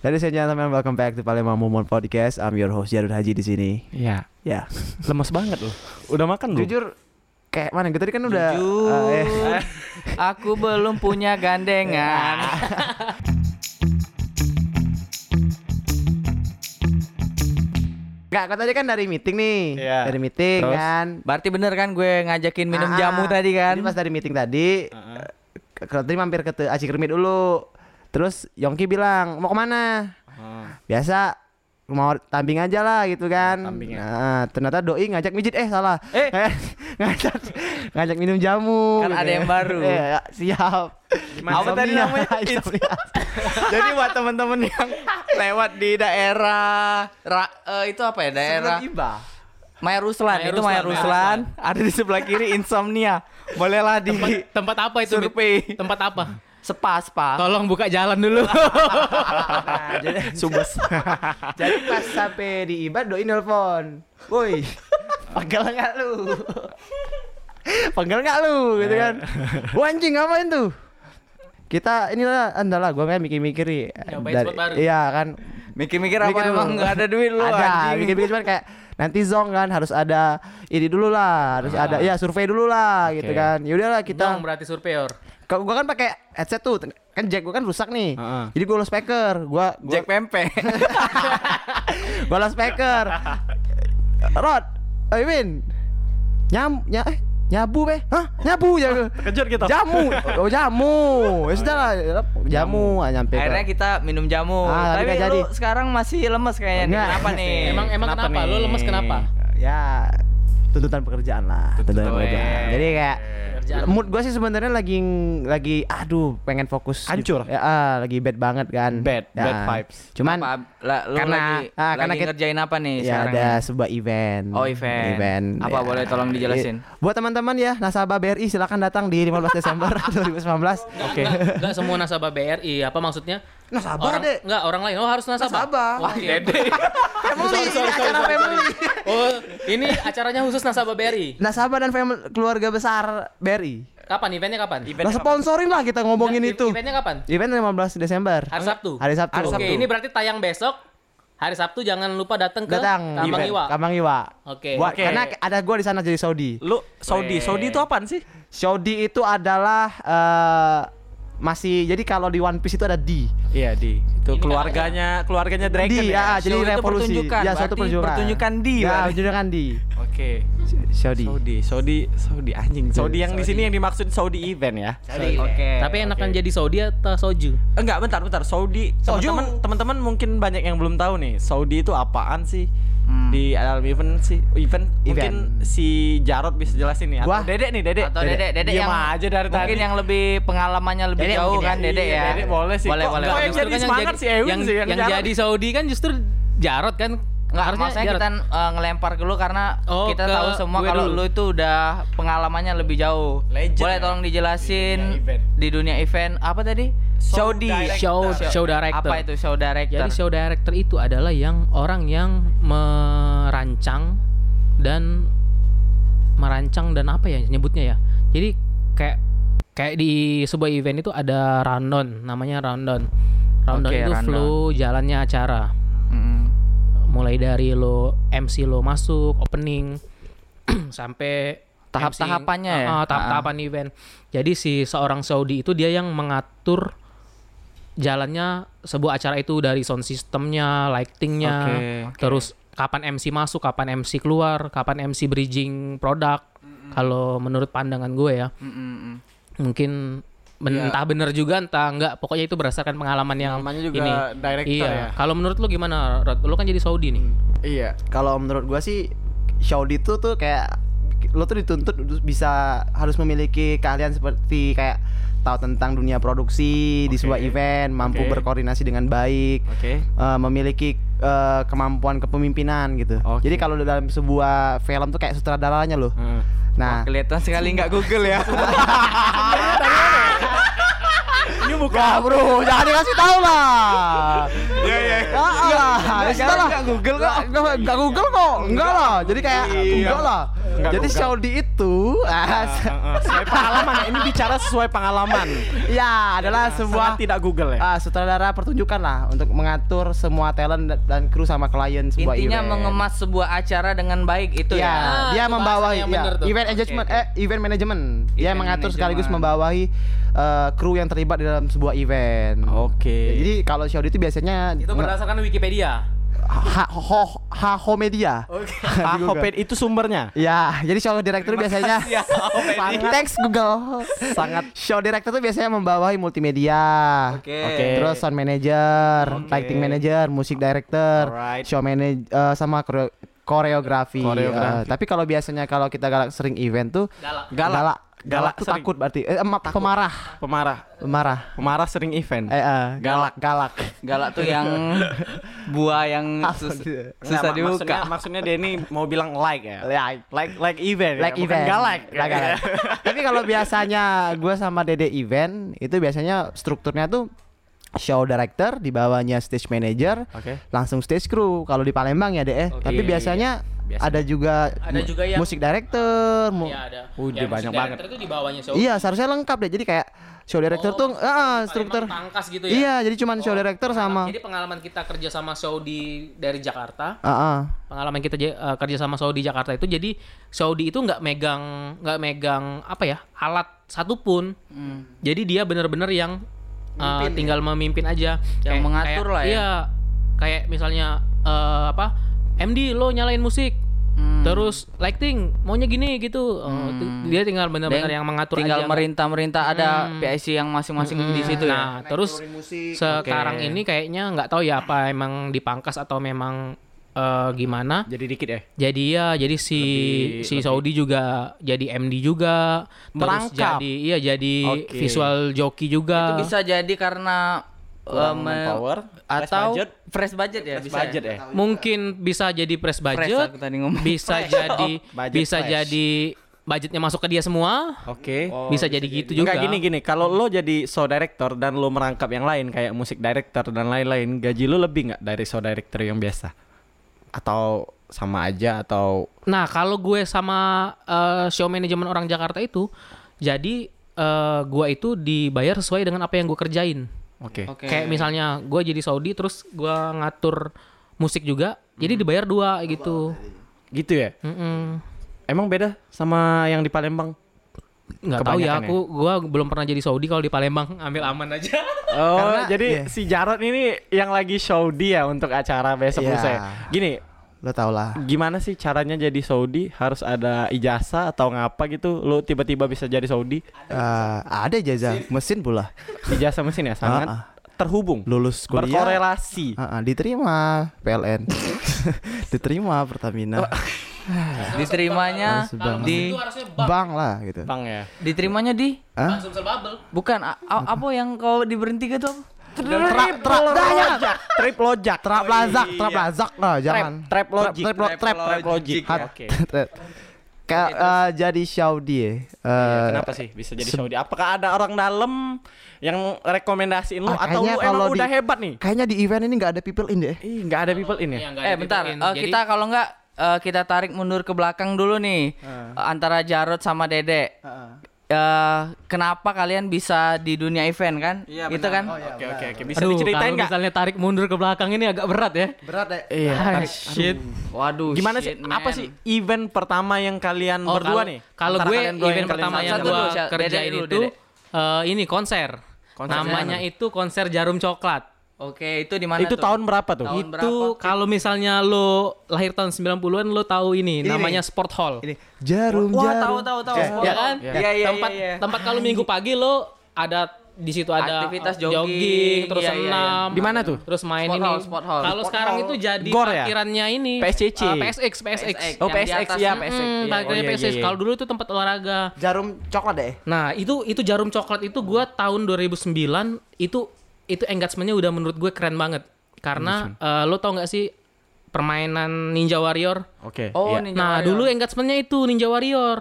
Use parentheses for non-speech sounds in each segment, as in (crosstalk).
Ladies and gentlemen, welcome back to Palembang Momon Podcast. I'm your host Jarud Haji di sini. Iya. Ya, Lemes banget loh. Udah makan belum? jujur kayak mana? Kita tadi kan udah Jujur, eh, (laughs) aku belum punya gandengan. Enggak, kata tadi kan dari meeting nih. Iya. Dari meeting Terus? kan. Berarti bener kan gue ngajakin minum Ah, jamu tadi kan? Jadi pas dari meeting tadi, eh, ke- tadi mampir ke Aci Kermit dulu. Terus Yongki bilang, "Mau ke mana?" Biasa mau tamping aja lah gitu kan. tamping ya. Nah, ternyata doi ngajak mijit eh salah. Eh. (laughs) ngajak ngajak minum jamu. Kan ada yang baru. (laughs) Eh, ya, siap. Apa tadi namanya? (laughs) Jadi buat temen-temen yang lewat di daerah ra- eh, itu apa ya daerah. Maya Ruslan Maya itu Ruslan, Maya Maya Ruslan ada di sebelah kiri insomnia bolehlah di Tempat apa itu? Survei Tempat apa? Spa spa Tolong buka jalan dulu. Nah, (laughs) jadi Subes. (laughs) Jadi pas sampai di Iba doi nelpon. Woi, panggil nggak lu? (laughs) panggil nggak lu gitu kan? Wah anjing ngapain tuh? Kita inilah andalah gua kan mikir-mikir dari-. Iya kan. mikir-mikir apa Mikir emang dulu. nggak ada duit lu ada, anjing mikir-mikir cuman kayak nanti zong kan harus ada ini dulu lah, harus ada ya survei dulu lah gitu Oke. kan. Ya udahlah kita Dong berarti surveyor. Kalau gua kan pakai headset tuh, kan jack gua kan rusak nih. Heeh. Jadi gua lo speaker, gua gua Jack Pempe (laughs) gua lo speaker. Rod, eh Win. Nyam, nya, eh, nyabu be, hah? Nyabu ya? Kejut kita. Jamu, oh jamu. Ya sudah lah, jamu, ah, nyampe. ke- akhirnya kita minum jamu Ah, tapi tapi lu jadi. sekarang masih lemes kayaknya nih kenapa nih (laughs) Emang emang Kenapa kenapa? Lu lemes kenapa? ya tuntutan pekerjaan lah, tuntutan, Tuntutan. pekerjaan. Jadi kayak Kerjaan. mood gua sih sebenarnya lagi lagi aduh pengen fokus Hancur. ya ah, lagi bad banget kan Bad, Ya. bad vibes. cuman Apa, lah, lu karena- lagi, ah, karena lagi kita- ngerjain apa nih ya sekarang ada nih? sebuah event Oh, event. event Apa, boleh tolong dijelasin? Eh, buat teman-teman ya nasabah BRI silakan datang di 15 Desember (laughs) 2019 Oke. Enggak semua nasabah BRI. Apa maksudnya? Nasabah orang, deh Enggak, orang lain. Oh, harus nasabah. Nasabah. Oh, oke. family Sorry, sorry, ini sorry, acara sorry, family. Oh, ini acaranya khusus nasabah BRI. nasabah dan family keluarga besar BRI Kapan eventnya kapan? Nah, sponsorin lah kita ngomongin Nggak, itu. Eventnya kapan? Event 15 Desember. Hari Sabtu. Hari Sabtu. Oke, ini berarti tayang besok. Hari Sabtu jangan lupa datang ke datang Kambang event. Iwa. Kambang Iwa. Oke. Buat- Oke. Karena ada gua di sana jadi Saudi. Lu Saudi, Weh. Saudi itu apaan sih? Saudi itu adalah eh, masih jadi kalau di One Piece itu ada D. Iya di itu Ini keluarganya keluarganya Dragon D, ya. ya, jadi Show itu revolusi. pertunjukan, Ya, suatu berarti pertunjukan. pertunjukan D, Ya, pertunjukan D. Oke. Saudi. Saudi, Saudi, Saudi anjing. Saudi yang di Saudi. sini yang dimaksud Saudi event ya. Oke. Tapi enakan jadi Saudi atau soju? Enggak, bentar, bentar. Saudi. Soju. Teman-teman, teman-teman mungkin banyak yang belum tahu nih. Saudi itu apaan sih? Hmm. Di dalam event sih, event, mungkin Event. si Jarot bisa jelasin nih. Atau Gua? Dedek nih, Dedek. Atau Dedek, Dedek Diam yang aja dari mungkin tadi. yang lebih pengalamannya lebih Dedek jauh mungkin kan ya. Dedek Iya, ya. Dedek boleh sih. Boleh, Kok- boleh. kok boleh. yang jadi Justru kan semangat jadi- si Ewin yang, sih, yang yang Jarot. jadi Saudi kan justru Jarot kan. Enggak, Harusnya maksudnya kita eh, ngelempar ke lu karena Oh, kita tahu semua kalau lu itu udah pengalamannya lebih jauh. Legend Boleh ya. tolong dijelasin Di dunia event. di dunia event apa tadi? Show Saudi. Show show director. Apa itu show director? Jadi show director itu adalah yang orang yang merancang dan merancang dan apa ya nyebutnya ya. Jadi kayak kayak di sebuah event itu ada rundown, namanya rundown. Rundown Oke, itu rundown. flow jalannya acara. Mm-mm. Mulai dari lo MC lo masuk, opening (clears throat) sampai Tahap-tahapannya ya? Ah, tahap-tahapan event. Jadi si seorang Saudi itu dia yang mengatur jalannya sebuah acara itu dari sound systemnya, lightingnya, Oke, oke. terus kapan MC masuk, kapan MC keluar, kapan MC bridging produk. Kalau menurut pandangan gue ya, Mm-mm. mungkin ben- Iya. entah bener juga entah enggak, pokoknya itu berdasarkan pengalaman yang Namanya juga ini. director iya. ya. Kalau menurut lu gimana, Rod? Lu kan jadi Saudi nih. Iya, kalau menurut gua sih Saudi itu tuh kayak lo tuh dituntut bisa harus memiliki keahlian seperti kayak tahu tentang dunia produksi di Oke. sebuah event, mampu Oke. berkoordinasi dengan baik, Oke. eh, memiliki eh, kemampuan kepemimpinan gitu. Oke. Jadi kalau dalam sebuah film tuh kayak sutradaranya loh. Heeh. Nah, Kelihatan sekali nggak Google ya. (laughs) Ini bukan Wah bro, jangan dikasih tahu lah. Iya iya. Ya lah, ya lah. Google kok. Nggak nggak Google kok, enggak lah. Jadi kayak Iya. enggak lah. Jadi Google. Saudi itu ah, Ah, ah, (laughs) sesuai pengalaman ya. Ini bicara sesuai pengalaman. ya adalah sebuah tidak Google ya. ah, sutradara pertunjukan lah untuk mengatur semua talent dan- kru sama klien sebuah Intinya event. mengemas sebuah acara dengan baik itu Ya, ya. Ah, dia ya, bener tuh. event engagement Oke, eh event management. Dia Event mengatur sekaligus management. membawahi eh, kru yang terlibat di dalam sebuah event. Oke. Jadi kalau Saudi itu biasanya Itu berdasarkan Wikipedia. ha, ho, Haho Media. Ah, Hoped itu sumbernya. Ya, jadi show director biasanya Sangat Thanks Google. sangat Show director tuh biasanya membawahi multimedia. Oke. Oke. Terus sound manager, Oke. lighting manager, musik director, Alright. show manager sama koreo- koreografi. Koreografi. Eh, tapi kalau biasanya kalau kita galak sering event tuh Galak. Galak. galak, Galak galak tuh sering. takut berarti. Eh, em- pemarah, pemarah. pemarah. Pemarah sering event. Eh, eh, galak, galak. Galak tuh yang (laughs) buah yang sus- susah Nggak, mak- Maksudnya, dibuka. maksudnya dia ini mau bilang like ya. Like. Like like event. ya, like bukan event Galak. Like galak. (laughs) tapi kalau biasanya gue sama Dede event itu biasanya strukturnya tuh show director di bawahnya stage manager Oke. langsung stage crew kalau di Palembang ya deh Oke. tapi Iya, iya, biasanya Biasanya. ada juga Ada juga yang- musik director mu- Iya ada. Udah, Yang banyak musik banget. director Itu di bawahnya show. iya seharusnya lengkap deh jadi kayak show director Oh, tuh ah, struktur Pangkas gitu ya. iya jadi cuman show Oh, director pengalaman- sama Jadi pengalaman kita kerja sama Saudi dari Jakarta, ah ah. pengalaman kita eh, kerja sama Saudi Jakarta itu jadi Saudi itu nggak megang nggak megang apa ya alat satupun. Hmm. Jadi dia bener-bener yang eh, tinggal memimpin aja. Yang Kayak- mengatur kayak- lah ya. Iya, kayak misalnya eh, apa MD lo nyalain musik. Hmm. Terus lighting maunya gini gitu. Oh, itu- dia tinggal benar-benar yang mengatur tinggal aja. merintah-merintah ada Hmm. PIC yang masing-masing di situ ya. Nah, terus sekarang ini kayaknya nggak tahu ya apa emang dipangkas atau memang eh, gimana. Jadi dikit ya. Jadi ya, jadi si Lebih- si Saudi juga jadi MD juga, terus Merangkap. jadi iya jadi Oke. visual joki juga. Itu bisa jadi karena eh, manpower, fresh atau budget. fresh budget ya Fresh bisa. budget ya. Mungkin bisa jadi press Fresh budget, aku tadi ngomong. bisa jadi budget bisa fresh. jadi budgetnya masuk ke dia semua. Oke. bisa jadi gitu juga. Enggak gini gini, kalau lo jadi show director dan lo merangkap yang lain kayak musik director dan lain-lain, gaji lo lebih nggak dari show director yang biasa? Atau sama aja atau Nah, kalau gue sama eh, show manajemen orang Jakarta itu, jadi eh, gue itu dibayar sesuai dengan apa yang gue kerjain. oke. Oke. Kayak misalnya gue jadi Saudi, terus gue ngatur musik juga, jadi dibayar dua gitu. Gitu ya? Mm-mm. Emang beda sama yang di Palembang? Nggak tahu ya, aku gue belum pernah jadi Saudi kalau di Palembang ambil aman aja. (laughs) Oh, Karena- jadi iya. si Jarod ini yang lagi Saudi ya untuk acara besok lusa ya. Gini, lo tau lah gimana sih caranya jadi Saudi? Harus ada ijazah atau ngapa gitu? Lo tiba-tiba bisa jadi Saudi? Eh, ada jasa mesin pula Ijazah mesin ya, sangat Ah, ah. terhubung, lulus kuliah berkorelasi. Ah, ah, diterima PLN (laughs) diterima Pertamina (laughs) (sighs) Diterimanya bank. di bank lah gitu Bang ya. diterimanya di Hah? Bukan a- a- apa yang kau diberhentikan tuh apa? Trap trap lojak, trip lojak, trap lazak trap lazak lah jangan trap logic, trap trap trap, trap logic. Oke. trap. Kayak eh, jadi Saudi ya. Eh, Kenapa sih bisa jadi Saudi? Apakah ada orang dalam yang rekomendasiin lu Ah, atau lu emang kalau udah di- hebat nih? Kayaknya di event ini nggak ada people in deh. Ih, nggak ada people in ya? Iya, Eh bentar, in. eh, Jadi- kita kalau nggak eh, kita tarik mundur ke belakang dulu nih Eh, antara Jarod sama Dede. Eh, kenapa kalian bisa di dunia event kan? Iya, Itu kan? Oke oke oke. Bisa Aduh, diceritain nggak? misalnya tarik mundur ke belakang ini agak berat ya. Berat deh. Iya. Ah, tarik- shit. Waduh. Gimana shit, sih? Apa man. sih event pertama yang kalian Oh, berdua nih? Kalau gue event pertama yang gue kerjain dulu, itu Dede. eh, ini konser. Konser Namanya itu konser Jarum Coklat. Oke, itu di mana Itu tuh? tahun berapa tuh? Tahun itu kalau misalnya lo lahir tahun 90-an lo tahu ini, Ini namanya Sport Hall. Ini jarum Wah, jarum. tahu tahu tahu. Eh, Ya kan? Iya iya tempat iya. tempat kalau Minggu pagi lo ada di situ ada Aktivitas uh, jogging, terus iya, iya, iya. senam. Di mana tuh? Terus main Sport ini. hall, sport hall. Kalau sekarang hall. itu jadi Gor ya? parkirannya ini. PSCC. uh, PSX, PSX. Oh, Yang di PSX ya, PSX. Hmm, Iya, oh, iya, PSX. iya, Kalau dulu itu tempat olahraga. Jarum coklat deh. Nah, itu itu jarum coklat itu gua tahun 2009 itu itu engagementnya udah menurut gue keren banget. Karena eh, lo tau nggak sih permainan Ninja Warrior? Oke. Oh, iya. Ninja nah, Warrior. dulu engagementnya itu Ninja Warrior.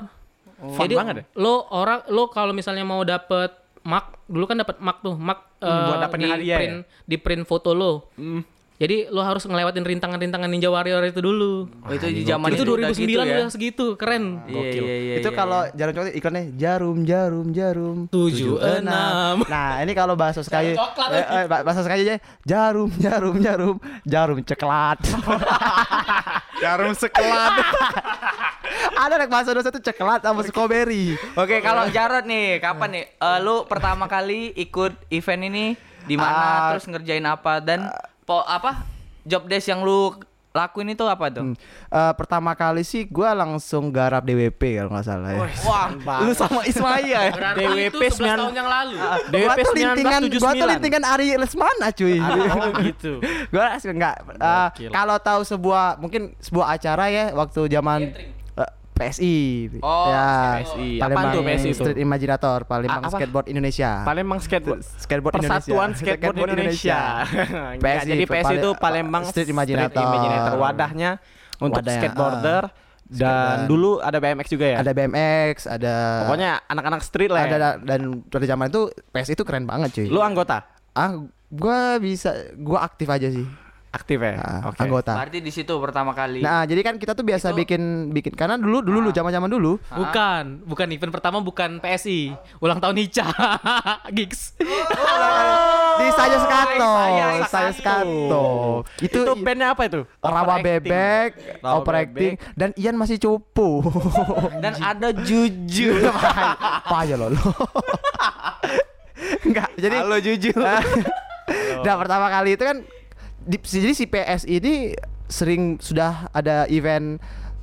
Fun banget ya? lo orang lo kalau misalnya mau dapet mark dulu kan dapat mark tuh mark Hmm, buat dapetin di hadiah print di print foto lo. Hmm. Jadi lo harus ngelewatin rintangan-rintangan Ninja Warrior itu dulu. Oh, itu di zaman itu udah 2009 gitu ya? udah segitu, keren. Iya, iya, iya, itu iya, kalau iya. jarum coklat iklannya jarum jarum jarum Tujuh, enam. nah ini kalau bahasa sekali eh, eh, ba- bahasa sekali aja jarum jarum jarum jarum coklat (laughs) Jarum sekelat. (laughs) ada anak bahasa dosa itu coklat sama strawberry Oke, kalau Jarot nih, kapan nih? Eh, lu pertama kali ikut event ini di mana Ah. terus ngerjain apa dan po apa job desk yang lu lakuin itu apa tuh? Hmm. Eh, pertama kali sih gue langsung garap DWP kalau nggak salah ya. Wah, lu sama Ismaya ya? DWP itu 11 tahun yang lalu. DWP gua tuh lintingan, gua tuh 1979. lintingan Ari Lesmana cuy. Oh gitu. (laughs) gue enggak eh, Gokil. kalau tahu sebuah mungkin sebuah acara ya waktu zaman PSI. Oh, ya. PSI. Palembang Apaan tuh PSI itu? Street Imaginator, Palembang A- apa? Skateboard Indonesia. Palembang skateboard. Skateboard Persatuan Indonesia. Skateboard Indonesia. (laughs) (laughs) Enggak, PSI, jadi PSI itu Palembang Street Imaginator. Imaginator. Wadahnya untuk Wadahnya, skateboarder dan Skateboard. dulu ada BMX juga ya. Ada BMX, ada Pokoknya anak-anak street lah. ada ya. dan pada zaman itu PSI itu keren banget cuy. Lu anggota? Ah, gua bisa gua aktif aja sih. Aktif ya? Ah, Oke. Anggota. Berarti di situ pertama kali. Nah, jadi kan kita tuh biasa Itu- bikin bikin karena dulu dulu lu zaman-zaman dulu Bukan, bukan event pertama bukan PSI. Ulang tahun Hica. (laughs) Gigs. di saya Skato, Saya saya Skato. Itu, Itu, bandnya apa itu? rawa bebek, Rawa overacting dan Ian masih cupu. (laughs) Dan ada Juju. (laughs) Apa aja lo. Enggak, jadi Halo Juju. Nah, pertama kali itu kan di, jadi si PS ini sering sudah ada event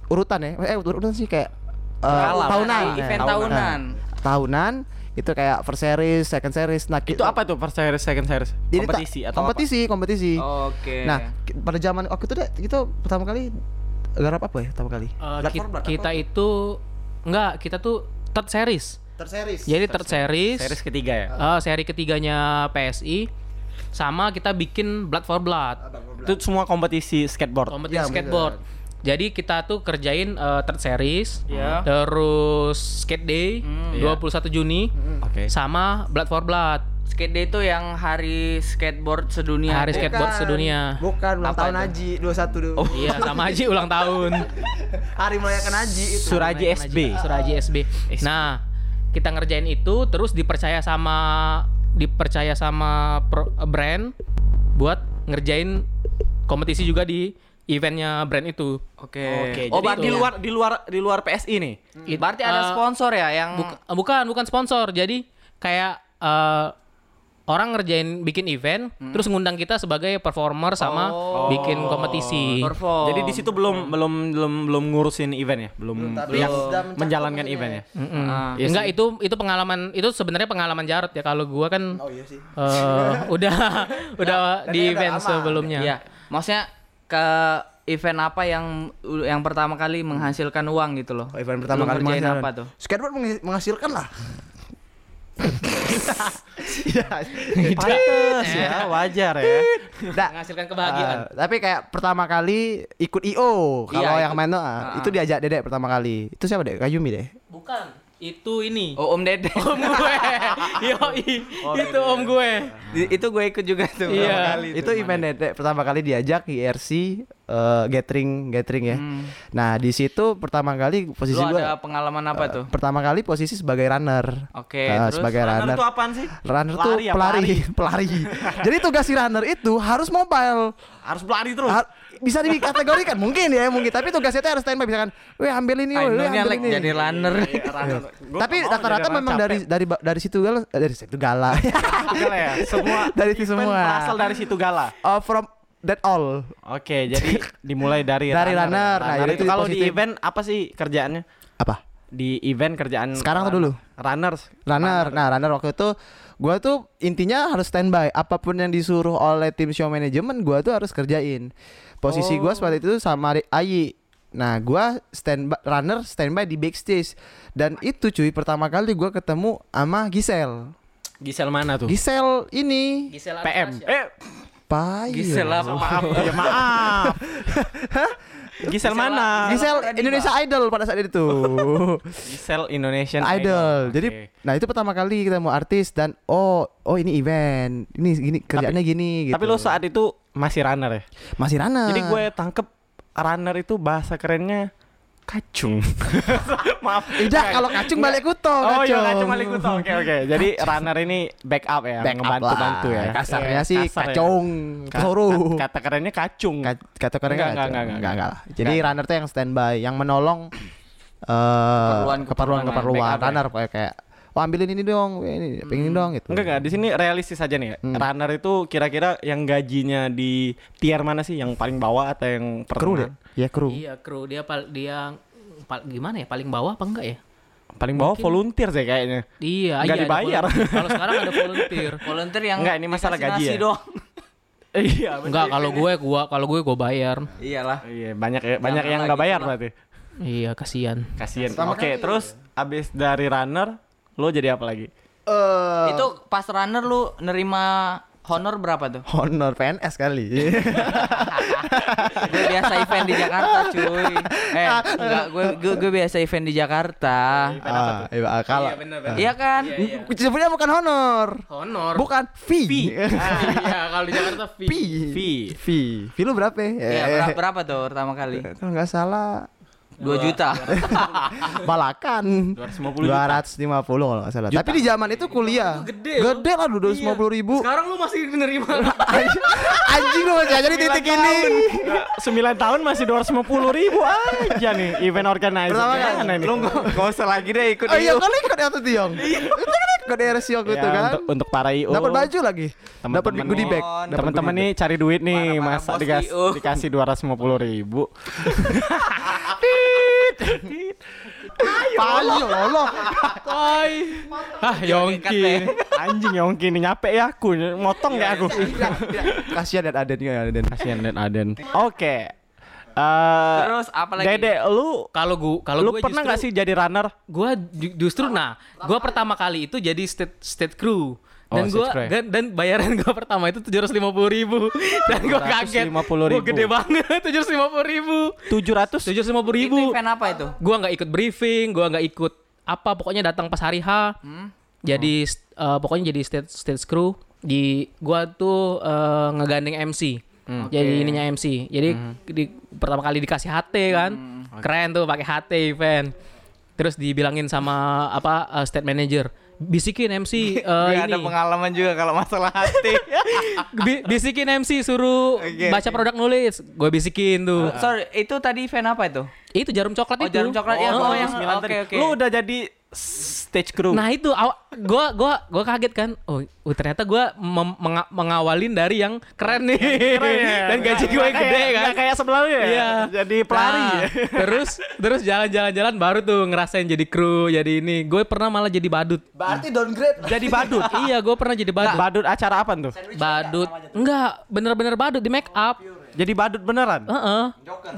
urutan ya. Eh urutan sih kayak eh, Berkala, tahunan. event Nah, tahunan. tahunan itu kayak first series, second series. Nah, itu apa tuh first series, second series? Jadi kompetisi atau kompetisi, kompetisi. Oke. Nah, ki- pada zaman waktu itu deh, kita pertama kali garap apa ya pertama kali? Eh, ki- for Blood kita apa? itu enggak, kita tuh third series. Third series. Jadi third series, apa? Series ketiga ya. eh, seri ketiganya PSI sama kita bikin Blood for Blood. Itu semua kompetisi skateboard. kompetisi Ya, bener. skateboard. Jadi kita tuh kerjain eh, third series, Ya. terus skate day Hmm. 21 Juni, Oke. sama Blood for Blood Skate Day itu yang hari skateboard sedunia. hari tuh. skateboard sedunia. Bukan ulang Apa tahun itu? Haji 21 dulu. Oh. Iya sama Haji ulang tahun. (laughs) Hari merayakan Haji itu. Suraji SB. Suraji SB. Nah kita ngerjain itu terus dipercaya sama dipercaya sama pro- brand buat ngerjain kompetisi juga di eventnya brand itu. Oke. Oke, oh, jadi berarti di luar di luar di luar PSI nih. It- berarti ada eh, sponsor ya yang Buk- bukan bukan sponsor. Jadi kayak eh, orang ngerjain bikin event terus ngundang kita sebagai performer sama Oh. bikin kompetisi. perform. Jadi di situ belum belum belum belum ngurusin event ya, belum sudah mencapai menjalankan event ya. Mm-mm. Ah. Iya Enggak sih. itu itu pengalaman itu sebenarnya pengalaman Jarot ya kalau gua kan Oh iya sih. eh, udah (laughs) udah dan di event lama. sebelumnya. Iya. Maksudnya ke event apa yang yang pertama kali menghasilkan uang gitu loh. Oh, event pertama Lu kali menghasilkan. apa tuh? Skateboard menghasilkan lah. Iya. Pantes ya, wajar ya. Nah, Menghasilkan kebahagiaan. eh, tapi kayak pertama kali ikut IO kalau Iya, yang main tuh ah, Ah, itu diajak Dedek pertama kali. Itu siapa Dek? Kayumi deh. Bukan. Itu ini. Oh, Om Dede. (laughs) Om gue. (laughs) Yoi. itu om gue. Di- itu gue ikut juga tuh. Iya. pertama kali itu event Dedek pertama kali diajak IRC eh, gathering gathering ya. Hmm. Nah, di situ pertama kali posisi Lu gua ada pengalaman apa tuh? pertama kali posisi sebagai runner. Oke, Ah, terus sebagai Runner runner. itu apaan sih? Runner tuh Lari ya, pelari, (laughs) pelari. Jadi tugas si runner itu harus mobile. Harus pelari terus. Har- bisa dikategorikan mungkin ya mungkin tapi tugasnya itu harus standby misalkan weh ambil ini weh, ambil like ini jadi runner. tapi rata-rata memang dari dari dari situ gala eh, (laughs) dari situ gala Gala ya. Semua (laughs) Dari itu event semua. Berasal dari situ gala. oh from that all Oke, jadi (laughs) dimulai dari Dari runner. Nah, Runner itu itu kalau di event apa sih kerjaannya? apa Di event kerjaan Sekarang atau dulu? Runners. runner nah runner waktu itu gua tuh intinya harus standby apa pun yang disuruh oleh tim show management gua tuh harus kerjain posisi gua seperti itu sama Ayi Nah, gua standby runner standby di backstage dan itu cuy pertama kali gua ketemu sama Gisel. Gisel mana tuh? Gisel ini Gisela PM. Eh, Siapa? Gisel lah. Maaf, ya maaf. Gisel mana? Gisel Indonesia Idol pada saat itu. (laughs) Gisel Indonesian Idol. Jadi Oke. nah itu pertama kali kita mau artis dan oh oh ini event. Ini gini kerjaannya gini gitu. Tapi lo saat itu masih runner ya. masih runner. Jadi gue tangkep runner itu bahasa kerennya kacung. (laughs) Maaf. tidak kalau kacung balik kuto. Oh iya kacung balik kuto. Oke oke. Jadi runner ini backup ya, Backup ngebantu lah. bantu ya. Kasarnya Iya, sih kasar ya. kacung. Ka- Suruh. ka- Kata kerennya kacung. Ka- kata keren Enggak, enggak, enggak, enggak, enggak, enggak. enggak. Jadi Enggak. runner tuh yang standby, yang menolong eh Keperluan- keperluan keperluan backup ya. runner kayak kayak oh ambilin ini dong, ini pengen dong gitu. Enggak enggak, di sini realistis aja nih ya. Hmm. Runner itu kira-kira yang gajinya di tier mana sih? Yang paling bawah atau yang Kru deh. pertengahan? Ya kru. Iya kru dia pal dia pal- gimana ya paling bawah apa enggak ya? Paling bawah volunteer sih kayaknya. Iya, Nggak iya, dibayar. (laughs) Kalau sekarang ada volunteer. Volunteer yang Enggak, ini masalah gaji ya? doang. (laughs) Iya, Enggak, kalau gue gua kalau gue gue bayar. Iyalah. Iya, banyak ya, banyak yang nggak bayar berarti. Iya, kasihan. Kasian. Oke, terus abis dari runner, lo jadi apa lagi? Eh Itu pas runner lu nerima honor berapa tuh? honor PNS kali. gue biasa event di Jakarta cuy eh enggak gue gue, gue biasa event di Jakarta ah, iya, kalau iya kan sebenarnya bukan honor. Honor. Bukan fee. iya, kalau di Jakarta fee. fee. Fee. Fee. Fee lu berapa? Iya, Eh, berapa, berapa tuh pertama kali Kalau nggak salah 2 juta Balakan 250 250 kalau nggak salah. Tapi di zaman itu kuliah Gede, Gede lah 250 ribu. Sekarang lu masih menerima. (laughs) Anjing lu masih aja di titik ini. 9 tahun masih 250 ribu aja nih event organizer. Pertama kali. Nih? lu nggak usah lagi deh ikut Oh iya kan ikut ya tuh Tiong. Ikut RSI waktu Ya, itu kan. untuk, untuk para IO. Dapat baju lagi. Dapat goodie bag. Teman-teman nih cari duit nih, Para-para masa bos dikas- (laughs) dikasih 250 ribu. Paling lolo. Toy. Ah, Yongki. Anjing Yongki ini nyampe ya aku, motong ya aku. Kasihan dan Aden ya Aden. Kasihan dan Aden. Oke. Eh, terus apa lagi Dede, lu Kalau gua kalau lu gua pernah nggak sih jadi runner? Gua ju- justru nah, gua pertama kali itu jadi state state crew. Dan Oh, gua ya? dan, dan bayaran gua pertama itu tujuh ratus lima puluh ribu (laughs) dan gua kaget. 750.000. Gua gede banget tujuh ratus lima puluh ribu. 700 (laughs) Tujuh ratus lima puluh itu ribu. event apa itu Gua nggak ikut briefing, gua nggak ikut apa pokoknya datang pas hari H. Jadi st- eh, pokoknya jadi state state crew. Di gua tuh eh, ngegandeng MC. Jadi ininya MC. Jadi di, pertama kali dikasih HT kan. Keren tuh pakai HT event. Terus dibilangin sama apa eh, state manager, bisikin MC (laughs) eh, gue ini. ada pengalaman juga kalau masalah hati (laughs) Bi- bisikin MC suruh Oke, baca produk nulis. Gue bisikin tuh. sorry itu tadi event apa itu itu jarum coklat oh itu. jarum coklat ya oh, yang Sembilan oke tadi. oke Lu udah jadi stage crew. Nah itu aw- gua gua gua kaget kan. Oh, oh, ternyata gua mem- menga- mengawalin dari yang keren nih. Keren ya. Dan gaji gue gede kayak- kan. nggak kayak sebelumnya ya. Iya. Jadi pelari. Nah, ya. (laughs) terus terus jalan-jalan-jalan baru tuh ngerasain jadi kru, jadi ini. Gue pernah malah jadi badut. Berarti downgrade. Jadi badut. (laughs) iya, gue pernah jadi badut. badut acara apa tuh? badut. Enggak, bener-bener badut di make up. Jadi badut beneran. Heeh.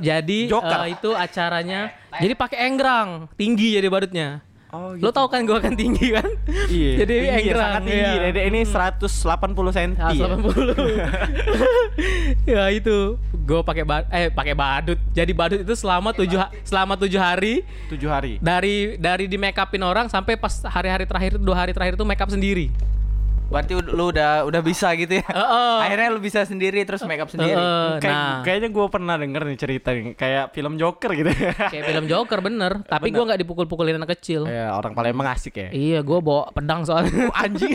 Jadi Joker. eh, itu acaranya. (laughs) Jadi pakai enggrang, tinggi jadi badutnya. Oh, Lo tau kan gue kan tinggi kan? Iya. (laughs) Jadi tinggi, enggrang. sangat tinggi. iya. Dede ini 180 cm. Ah, ya. 180. (laughs) ya itu, gue pakai ba eh pakai badut. Jadi badut itu selama tujuh selama tujuh hari 7 hari. dari dari di make upin orang sampai pas hari-hari terakhir dua hari terakhir itu make up sendiri. Berarti lu udah udah bisa gitu ya Heeh. akhirnya lu bisa sendiri terus make up sendiri Heeh, Kayak, nah, kayaknya gue pernah denger nih cerita nih kayak film Joker gitu. kayak film Joker bener. (laughs) Tapi gue nggak dipukul-pukulin anak kecil. ya orang Palembang asik ya. Iya, gue bawa pedang soalnya. (laughs) Anjing.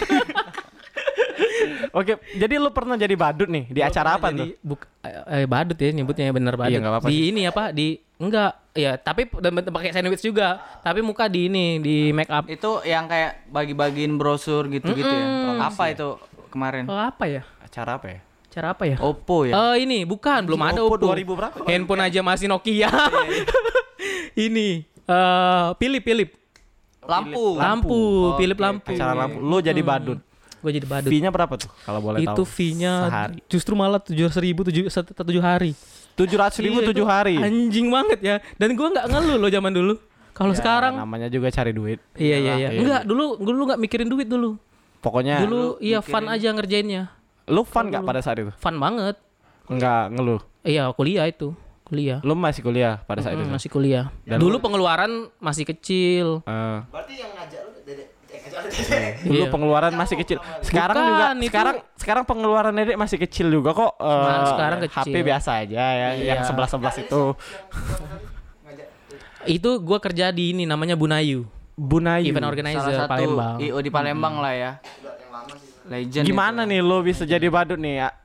Oke, jadi lu pernah jadi badut nih di acara apa tuh? Jadi, buk- eh, badut ya nyebutnya bener badut. Iya, nggak apa-apa di ini apa di enggak ya tapi dan bentuk pakai sandwich juga. Tapi muka di ini di make up. Itu yang kayak bagi-bagiin brosur gitu-gitu ya? Mm-mm. apa itu kemarin? Oh, apa ya? Acara apa ya? cara apa ya? Oppo ya? Eh ini bukan belum ada Oppo. Oppo 2000 berapa? handphone aja masih Nokia. (laughs) Ini eh Philip Philip. Lampu. Lampu. Oh, Philip lampu. Acara lampu. Lu jadi badut. gue jadi badut. Fee-nya berapa tuh kalau boleh itu tahu? fee-nya Sehari. justru malah tujuh ribu tujuh satu tujuh hari 700 ribu Iya, 7 itu hari. anjing banget ya dan gue nggak ngeluh loh zaman dulu kalau Ya, sekarang namanya juga cari duit. iya iya iya Iya. enggak dulu dulu nggak mikirin duit dulu Pokoknya dulu iya fun aja ngerjainnya Lu fun nggak pada saat itu? Fun banget. Enggak ngeluh. Iya, kuliah itu. Kuliah. Lu masih kuliah pada saat Mm, itu. masih kuliah. Dan Dulu pengeluaran masih kecil. Eh, Berarti yang ngajak lu dedek eh, ngajak lu dulu Iya. pengeluaran masih kecil. Sekarang Bukan, juga itu- sekarang sekarang pengeluaran Dedek masih kecil juga kok. Eh, Sekarang- sekarang kecil. HP biasa aja ya, yang Iya. 11-11 itu. (laughs) Itu gua kerja di ini namanya Bunayu. Bunayu. Event Salah organizer satu Palembang. IO di Palembang lah ya. Legend. Gimana itu. nih lo bisa jadi badut nih? A- a-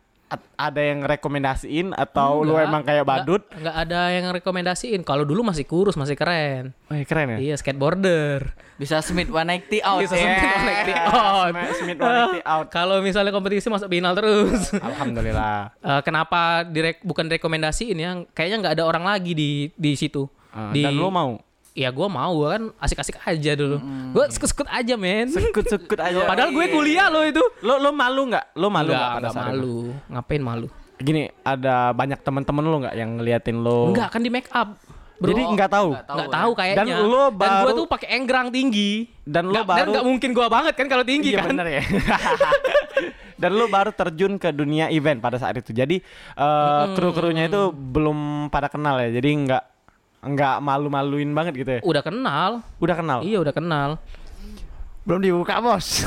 Ada yang rekomendasiin atau lu Enggak, emang kayak enggak- badut? Enggak ada yang rekomendasiin. Kalau dulu masih kurus, masih keren. Wih, keren ya? Iya, skateboarder. Bisa Smith 190 (laughs) out. Bisa ya. sampai connected out. Smash Smith 180 out. (laughs) Kalau misalnya kompetisi masuk final terus. (laughs) Alhamdulillah. Eh, kenapa direk bukan rekomendasiin ya? Kayaknya nggak ada orang lagi di di situ. Ah, di, Dan lo mau? Ya gue mau, gua kan asik-asik aja dulu. Gue sekut-sekut aja men. Sekut-sekut aja. Padahal gue kuliah loh itu. lo lo malu nggak? Lo malu Enggak, nggak pada enggak saat itu? malu. Ngapain malu? Gini, ada banyak teman-teman lo nggak yang ngeliatin lo? Enggak kan di make up. Bro. Jadi nggak tahu. Nggak tahu. Nggak tahu kayaknya. Dan lo Dan baru- gue tuh pakai enggrang tinggi. Dan lo Nggak- Dan baru- nggak mungkin gue banget kan kalau tinggi iya kan. bener ya. (laughs) Dan lu baru terjun ke dunia event pada saat itu. Jadi eh, kru-krunya itu belum pada kenal ya. Jadi nggak nggak malu-maluin banget gitu ya. Udah kenal. Udah kenal. Iya udah kenal. Belum dibuka, Bos.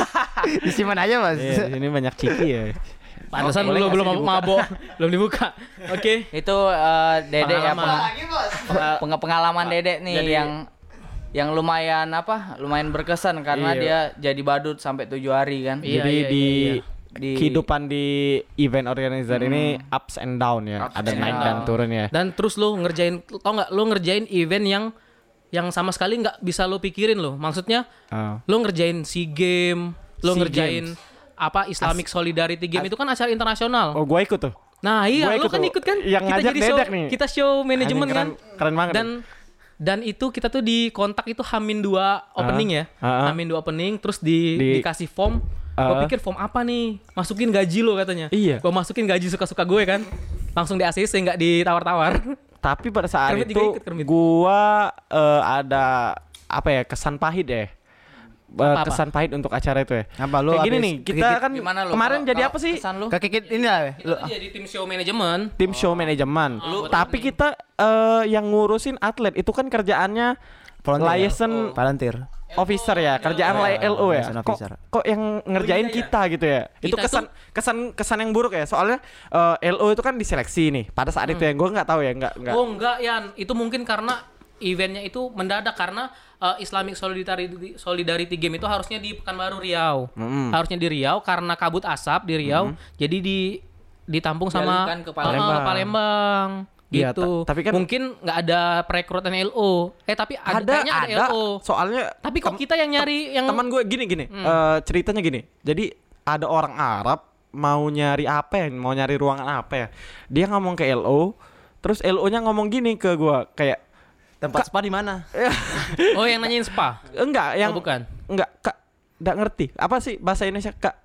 (laughs) Disimpan aja, Bos. Iya, di sini banyak ciki ya. Pantesan belum dibuka? mabok, belum dibuka. Oke. (laughs) Itu eh, Dede ya Pengalaman. peng- Lagi, Bos. peng- pengalaman Dede nih Jadi- yang yang lumayan apa? Lumayan berkesan karena Iya. dia jadi badut sampai tujuh hari kan. Iya, Jadi iya, di iya, iya. Di- kehidupan di event organizer ini ups and down ya. Ups Ada naik down. dan turun ya. Dan terus lu ngerjain tau nggak lu ngerjain event yang yang sama sekali nggak bisa lu pikirin lo. Maksudnya Ah. lu ngerjain SEA Game, lu SEA ngerjain apa Islamic Solidarity Game itu kan acara internasional. Oh, gua ikut tuh. Nah, iya, Gua lu ikut kan ikut kan? Yang kita ngajak jadi show, nih. kita show manajemen kan. keren- banget Dan dan itu kita tuh di kontak itu Hamin 2 opening ya. ah, ah. Hamin 2 opening terus di, Di- dikasih form. Gue Ah. pikir form apa nih? Masukin gaji lo katanya. Iya. Gue masukin gaji suka-suka gue kan. Langsung di ACC nggak ditawar-tawar. Tapi pada saat Kermit itu gua eh, ada apa ya kesan pahit ya. Eh, Apa-apa? kesan pahit untuk acara itu ya. Apa, lu Kayak gini nih, kita kikit- kan Gimana lu? kemarin Kalau- jadi apa sih? Kesan lu? Kekikit ini lah, ya. lu. Jadi tim show manajemen. Tim show manajemen. Lu- Tapi kita eh, yang ngurusin atlet itu kan kerjaannya Volunteer. liaison Volunteer. Officer ya, kerjaan Iya, LO ya. Kok officer. kok yang ngerjain kita gitu ya? Itu Kita kesan kesan kesan yang buruk ya. Soalnya eh, LO itu kan diseleksi nih. Pada saat itu ya, gue nggak tahu ya, nggak nggak. Oh enggak Yan, itu mungkin karena eventnya itu mendadak karena uh, Islamic Solidarity Solidarity Game itu harusnya di Pekanbaru Riau. Mm-mm. Harusnya di Riau karena kabut asap di Riau. Jadi di ditampung sama ke uh, Palembang. Iya, Gitu. ta- tapi kan- mungkin nggak ada perekrutan LO. Eh tapi ada, ada kayaknya ada, ada LO. soalnya Tapi kok kita yang nyari yang teman gue gini gini Hmm. eh, ceritanya gini jadi ada orang Arab mau nyari apa ya mau nyari ruangan apa ya dia ngomong ke LO terus LO nya ngomong gini ke gue kayak Tempat spa di mana? (laughs) Oh yang nanyain spa. enggak yang Oh, bukan. enggak kak enggak ngerti apa sih bahasa Indonesia kak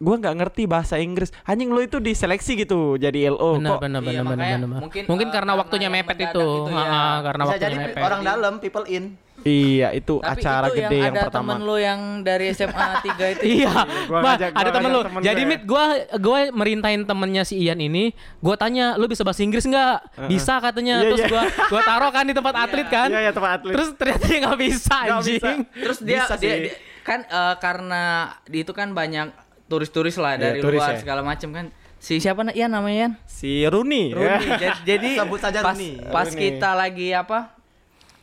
gue nggak ngerti bahasa Inggris anjing lo itu diseleksi gitu jadi LO benar kok benar Iya, benar benar benar. mungkin, Mungkin, uh, karena karena waktunya mepet itu. itu ya. Ha, ha, karena Bisa waktunya jadi mepet. orang dalam, people in. iya itu Tapi acara itu gede yang, yang, ada pertama temen lu yang dari SMA 3 (laughs) itu. Iya, Gua Bah, ngajak- ada gua temen ngajak lu. temen Jadi gue. mit gua gua merintahin temennya si Ian ini, gua tanya, "Lu bisa bahasa Inggris nggak?" Bisa katanya. Iya, Terus iya. gua gua taruh kan di tempat atlet kan. iya iya tempat atlet Terus ternyata dia nggak bisa Nggak anjing. bisa. Terus dia, Bisa dia, sih. dia- kan eh, karena di itu kan banyak turis-turis lah dari turis luar ya. segala macam kan. Si siapa Ian namanya Ian? si Rooney, Rooney. Ya. jadi, jadi (laughs) Sebut saja pas, Rooney. pas Rooney. kita lagi apa?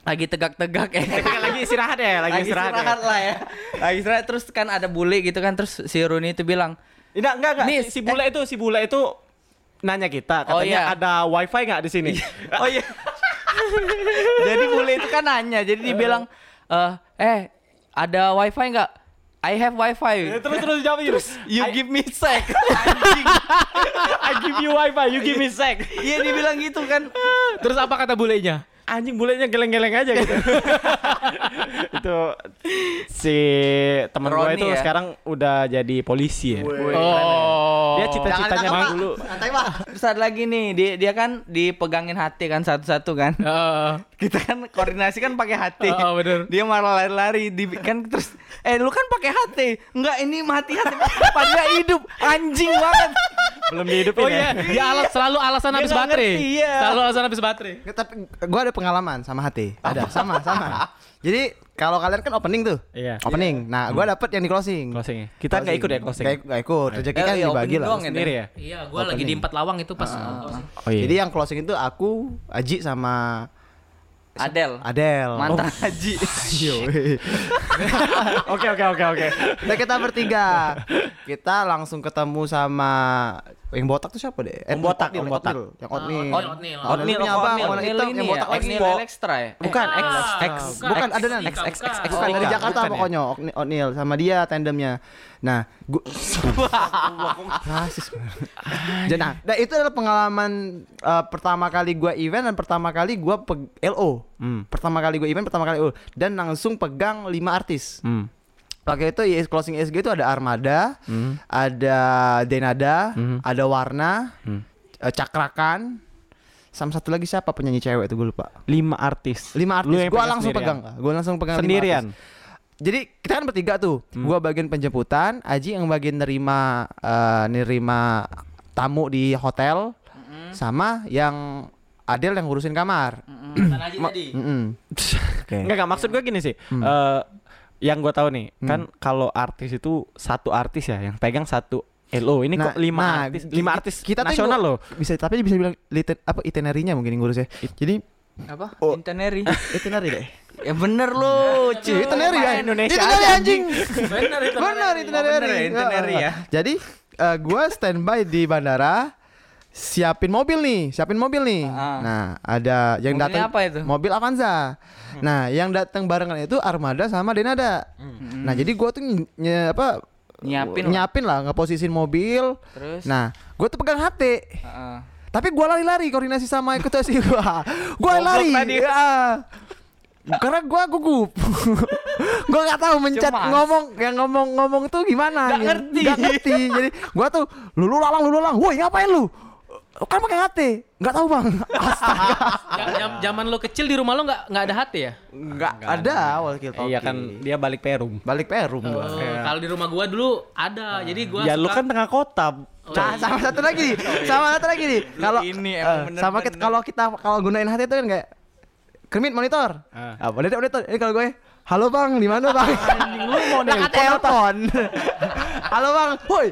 Lagi tegak-tegak ya. (laughs) lagi istirahat ya lagi, istirahat, ya. lah ya. Lagi istirahat terus kan ada bule gitu kan terus si Rooney itu bilang, Enggak, enggak, enggak. Nih, si, si bule itu, si bule itu nanya kita, katanya Oh, iya. ada wifi nggak di sini? (laughs) "Oh iya." jadi bule itu kan nanya, jadi dia bilang, "Eh, eh ada wifi nggak? I have wifi. terus terus jawab terus. You give me sec. (laughs) I give you wifi, you give me sec. Iya dia bilang gitu kan. Terus apa kata bulenya? anjing bulenya geleng-geleng aja gitu. (laughs) itu si temen gue itu ya? sekarang udah jadi polisi ya. Oh. Dia cita-citanya Jangan dulu. Santai, Pak. Terus ada lagi nih, dia, dia kan dipegangin hati kan satu-satu kan. Heeh. Kita kan koordinasi kan pakai hati. Oh, bener. Dia malah lari-lari di kan terus eh lu kan pakai hati. Enggak, ini mati hati. Padahal hidup. Anjing banget. Belum dihidupin Oh ya. iya, dia alas selalu alasan habis baterai. ngerti, iya. Selalu alasan habis baterai. Nggak, Tapi gua ada pengalaman sama hati. Ada, (laughs) sama, sama. Jadi kalau kalian kan opening tuh. Iya. Opening. Nah, gua dapet yang di closing. Closing. Kita nggak ikut ya closing. Nggak ikut. Rezeki Eh, kan iya, dibagi lah. doang ya, Sendiri ya. Iya, gua lagi di empat lawang itu pas. Oh iya. Jadi yang closing itu aku, Aji sama Adel. Adel. Mantan haji. (laughs) (laughs) Oke oke oke oke. Nah kita bertiga Kita langsung ketemu sama Yang botak tuh siapa deh? Om Botak, Oatmeal, Om Botak. Yang oatmeal Oatmeal, Oatmeal. Oatmeal Oatmeal, punya abang, warna hitam, ini yang ya, botak Expo extra ya. Bukan, X, X, bukan. ada X, nan, bukan, X, X, X, bukan. dari Jakarta ya? pokoknya, Oatmeal- Oatmeal sama dia tandemnya. Nah, gua (laughs) rasis. Jadi, nah, nah, itu adalah pengalaman eh, pertama kali gua event dan pertama kali gua peg- LO. Hmm. Pertama kali gua event, pertama kali LO dan langsung pegang lima artis. Hmm. Pakai itu IS closing ISG itu ada Armada, Hmm. ada Denada, Hmm. ada Warna, Hmm. eh, Cakrakan, sama satu lagi siapa penyanyi cewek itu gue lupa. Lima artis. Lima artis. Gue langsung sendirian? pegang, gue langsung pegang Sendirian. Jadi kita kan bertiga tuh, gua bagian penjemputan, Aji yang bagian nerima eh, nerima tamu di hotel, sama yang Adel yang ngurusin kamar. Mantan haji (clears throat) tadi. Mm-mm. (laughs) Oke. Enggak, enggak maksud gue gini sih. Eh, yang gue tahu nih, kan kalau artis itu satu artis ya yang pegang satu LO. Ini kok lima nah, artis, lima artis kita tuh nasional loh. Bisa tapi bisa bilang liter, apa itinerary-nya mungkin yang ngurus ya. Jadi Apa? Oh. Itinerary. (laughs) itinerary deh. ya bener lu, Cuy, itinerary ya. Indonesia Itinerary anjing. Bener itu. Benar itinerary. bener ya, itinerary ya. Jadi eh, gua standby di bandara siapin mobil nih, siapin mobil nih. Ah. Nah, ada yang datang apa itu? Mobil Avanza. Nah, yang datang barengan itu Armada sama Denada. Nah, jadi gua tuh ny- ny- apa Nyiapin lah. nyiapin lah ngeposisin mobil. Terus? Nah, gua tuh pegang HT. Heeh. Tapi gua lari-lari koordinasi sama ekutasi (laughs) gua. Gua Goblok lari. tadi. Ya. Karena gua gugup. (laughs) gua nggak tahu mencet Cemas. ngomong yang ngomong-ngomong tuh gimana. Nggak gitu. ngerti. Nggak ngerti. Jadi gua tuh lulu lalang lulu lalang. Woi, ngapain lu? Kan pakai HT. Nggak tahu, Bang. (laughs) Astaga. Zaman lo kecil di rumah lo nggak nggak ada hati ya? Nggak ada walkie talkie. Iya kan dia balik Perum. balik Perum gua. Oh, Kalau di rumah gua dulu ada. Jadi gua Ya lu suka- kan tengah kota. Nah, sama satu lagi nih. (laughs) Sama satu lagi nih. Kalau ini eh, emang bener-bener. sama kita kalau kita kalau gunain HT itu kan kayak Kermit monitor. Ah. Ah, monitor monitor. Ini kalau gue Halo bang, di mana bang? lu mau Nah, telepon. (laughs) Halo bang, woi,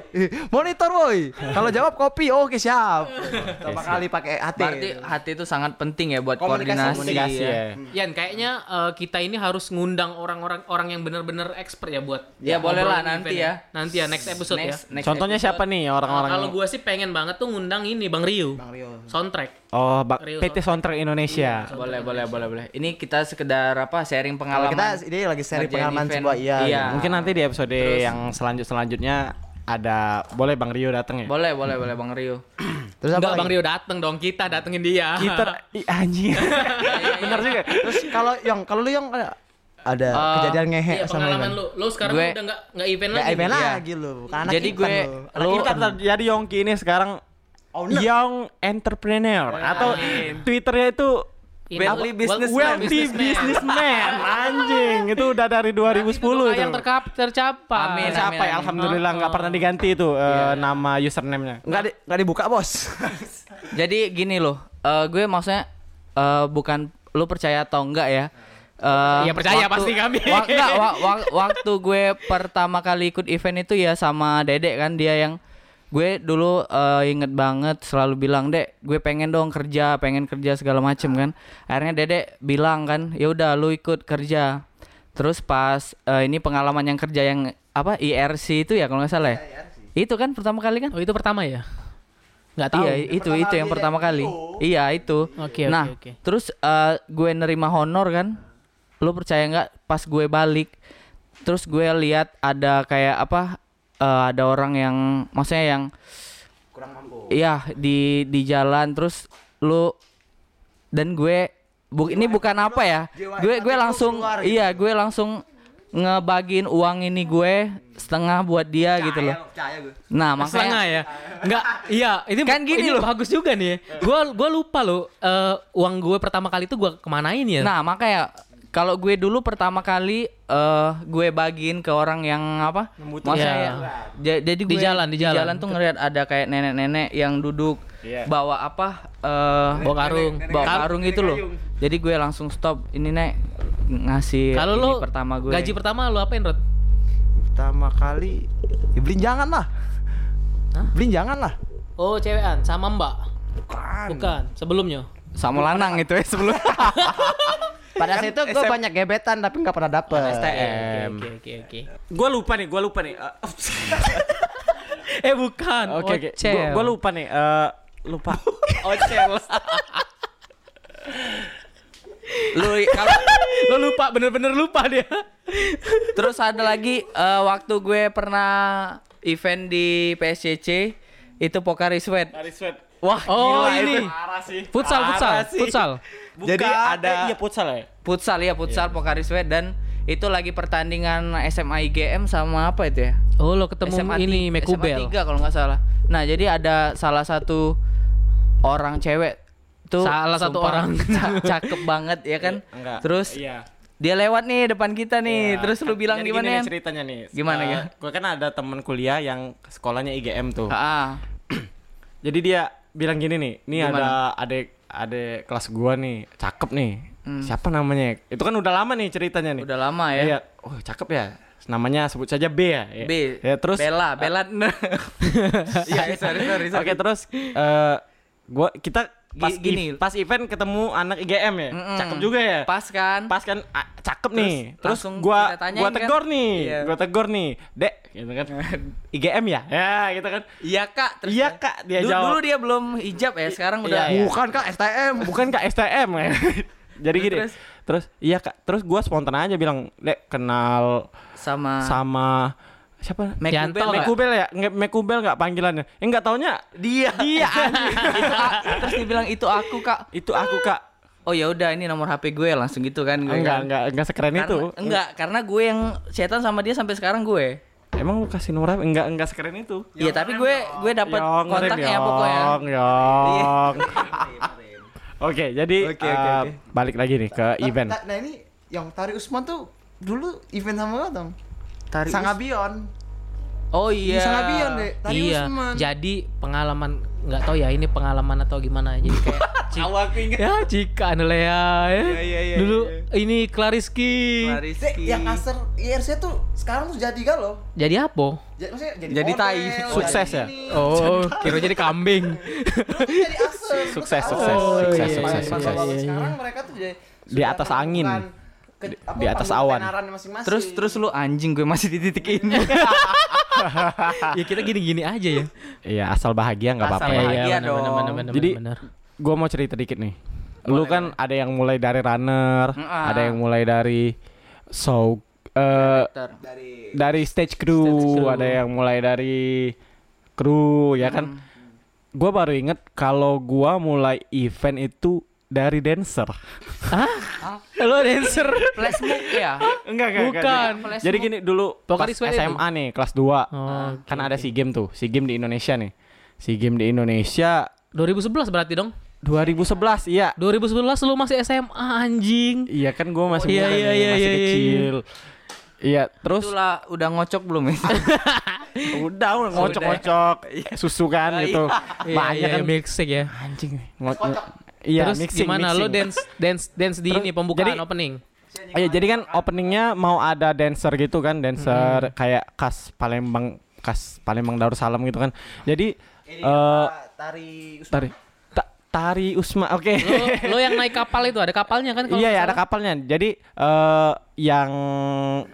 monitor woi. Kalau jawab kopi, oke siap. Pertama kali pakai HT. Berarti hati itu sangat penting ya buat Komunikasi, koordinasi. Komunikasi ya. ya. Yan, kayaknya eh, kita ini harus ngundang orang-orang orang yang benar-benar expert ya buat Ya, boleh lah nanti event ya. Nanti ya next episode ya. Next, next Contohnya episode. siapa nih orang-orang kalau gua sih pengen banget tuh ngundang ini Bang Rio. Bang Rio. Soundtrack. Oh, Bak- Rio PT Soundtrack Indonesia. Boleh, boleh, boleh, boleh. Ini kita sekedar apa? Sharing pengalaman. kita ini lagi Ngerjain pengalaman sebuah iya. Iya. Mungkin nanti di episode Terus- yang selanjut selanjutnya ada boleh Bang Rio datang ya. Boleh, boleh, boleh Bang Rio. (clears throat) Terus apa? Enggak lagi? Bang Rio dateng dong, kita datengin dia. Kita (laughs) anjing. (laughs) Bener juga. Terus kalau yang kalau lu yang ada ada Eh, kejadian ngehe Iya, sama pengalaman lu. Lu sekarang Gue- udah enggak enggak event Kayak lagi. event. Iya. lagi lu. Anak Jadi gue- lu. lu- jadi Yongki ini sekarang Owner. Young Entrepreneur atau Twitternya itu Wealthy Apa? businessman. Wealthy Businessman Anjing Itu udah dari 2010 itu yang terkap tercapai. Amin, Tercapai amin. Alhamdulillah nggak pernah diganti itu eh, Nama username-nya Enggak di, enggak dibuka, Bos. (laughs) Jadi gini loh, eh, gue maksudnya eh, bukan lu percaya atau enggak ya? Eh, Iya, percaya pasti kami. wa- enggak, wa- wa- waktu gue pertama kali ikut event itu ya sama Dedek kan dia yang gue dulu eh, inget banget selalu bilang dek gue pengen dong kerja pengen kerja segala macem kan akhirnya dedek bilang kan ya udah lu ikut kerja terus pas eh, ini pengalaman yang kerja yang apa IRC itu ya kalau nggak salah ya itu kan pertama kali kan Oh, itu pertama ya? Enggak tahu. Iya, itu itu yang pertama kali. Iya, itu. Oke, nah, oke. terus eh, gue nerima honor kan. Lu percaya nggak pas gue balik terus gue lihat ada kayak apa eh, ada orang yang maksudnya yang Kurang mampu. iya di di jalan terus lu dan gue Bu, ini bukan apa ya? Gue gue langsung keluar gitu. iya, gue langsung ngebagiin uang ini gue setengah buat dia gitu loh. Gue. Nah, Setengah makanya ya. Enggak, iya, ini Kan gini ini loh. bagus juga nih. Gua gua lupa loh eh, uang gue pertama kali itu gua kemanain ya? Nah, makanya kalau gue dulu pertama kali eh gue bagiin ke orang yang apa? Maksudnya Iya. ya, ja- jadi Di gue jalan, di jalan. tuh ngeliat ada kayak nenek-nenek yang duduk Iya. bawa apa? eh Bawa karung. bawa karung itu loh. Jadi gue langsung stop. Ini nek ngasih Kalau ini lo pertama gue. gaji pertama lo apain, Rod? Pertama kali ya beliin jangan lah. Hah? Beliin jangan lah. Oh, cewekan sama Mbak. Bukan. Bukan, sebelumnya. sama lanang itu ya sebelum (laughs) Pada saat itu gue banyak gebetan tapi nggak pernah dapet. STM. Oke, oke, oke. Gue lupa nih, gue lupa nih. Eh, (laughs) Eh, bukan. Oke oke. Ocel. Gue lupa nih. eh, lupa. (laughs) Ocel. (laughs) Lu kalau Lo lupa, bener-bener lupa dia. terus ada lagi eh, waktu gue pernah event di PSCC itu Pokari Sweat. Wah, Oh, gila ini. Parah sih. Futsal, futsal, sih. futsal. Bukan, Jadi ada- eh, iya futsal ya. Futsal ya, futsal Pokari Sweat dan itu lagi pertandingan SMA IGM sama apa itu ya? Oh, lo ketemu SMA ini Mekubel. SMA 3 kalau nggak salah. Nah, jadi ada salah satu orang cewek tuh Salah satu orang. (laughs) ca- cakep banget ya kan. Enggak. Terus Iya. dia lewat nih depan kita nih. Iya. Terus lu bilang Jadi gimana gini ya? nih ceritanya nih. Gimana, ya? Gue kan ada temen kuliah yang sekolahnya IGM tuh. Ah, (clears throat) Jadi dia bilang gini nih, nih Gimana? ada adik adik kelas gua nih, cakep nih. Hmm. Siapa namanya? Itu kan udah lama nih ceritanya nih. udah lama ya. Iya. Oh, cakep ya. Namanya sebut saja B ya. B. Ya, terus Bella, Bella. (laughs) Iya, sorry, sorry, sorry. Oke, terus eh gua kita pas Gi- gini. ev- pas event ketemu anak IGM ya. Mm-mm. Cakep juga ya. Pas kan? Pas kan ah, cakep Terus nih. Terus gua gua kan? tegur nih. Iya. Gua tegur nih. Dek, gitu kan. (laughs) IGM ya? Ya, gitu kan. Iya, Kak. Terus Iya, kan? Kak, dia Du- jawab. Dulu dia belum hijab ya, sekarang Iya, udah iya. Bukan kak STM. Bukan Kak STM ya. (laughs) Jadi gini. Terus? Terus, iya Kak. Terus gua spontan aja bilang, "Dek, kenal sama sama siapa? Mekubel nggak? nggak? Mekubel ya? Nggak Mekubel nggak panggilannya? Eh enggak taunya Dia. dia (laughs) itu terus dia bilang itu aku, Kak. Itu aku Kak. Oh ya udah ini nomor HP gue langsung gitu kan gue. Enggak, kan. enggak, enggak sekeren Karena, itu. Enggak, karena gue yang setan sama dia sampai sekarang gue. Emang lu kasih nomor apa? Enggak, enggak sekeren itu. Iya, tapi gue gue dapat kontaknya pokoknya. Yong, Yong. (laughs) Oke, jadi Oke, oke, eh, oke. balik lagi nih ke event. Nah, nah ini yang Tari Usman tuh dulu event sama gue dong. Tari Sangabion. Oh Iya. iya. Sangabion deh. Tari iya. Usman. Jadi pengalaman nggak tahu ya ini pengalaman atau gimana. Jadi kayak (laughs) Awak ingat. ya jika Anelea ya. Iya, iya, iya, Dulu iya. ini Clariski. Dek, yang aser IRC tuh sekarang tuh jadi galau. Jadi apa? Jadi maksudnya jadi, Jadi model, tai. Sukses ya? ini. Oh, kira jadi kambing. jadi aser. Sukses, sukses, Oh, sukses, iya, sukses, iya, sukses. iya, iya. Sekarang mereka tuh jadi Di atas angin. menemukan ke- apa, di atas awan. tenaran masing-masing. Terus terus lu anjing gue masih di titik ini. (laughs) ya kita gini-gini aja ya. Iya, asal bahagia nggak Asal apa-apa. bahagia. Bener, dong. bener, bener, bener, Jadi bener. gua mau cerita dikit nih. Lu kan ada yang mulai dari runner, Mm-ah. ada yang mulai dari show eh dari dari stage crew, Stage crew. ada yang mulai dari kru ya kan. Gua baru inget kalau gua mulai event itu dari dancer. Hah? Lo dancer? Flash move ya. Enggak, Bukan. Flash Jadi gini dulu Pokoknya pas. SMA nih kelas 2 Oh, kan ada SEA Games tuh, SEA Games di Indonesia nih. SEA Games di Indonesia 2011 berarti dong. 2011 iya. 2011 lu masih SMA anjing. Iya kan gua masih Iya, muda iya, nih, iya, masih iya, iya. kecil. Iya, terus Itulah udah ngocok belum ya? (laughs) udah udah ngocok-ngocok susu kan gitu. Iya, Banyak iya, kan milkshake ya. anjing. Ngo- Iya, Terus mixing, gimana mixing. lo dance dance dance di Terus, ini pembukaan jadi- opening? Iya, jadi kan openingnya mau ada dancer gitu kan, dancer kayak khas Palembang, khas Palembang Darussalam gitu kan. Jadi ini eh apa, tari Usman. tari ta- tari Usma, oke. Lo, lo yang naik kapal itu ada kapalnya kan? kalau Iya ya ada kapalnya. Jadi eh yang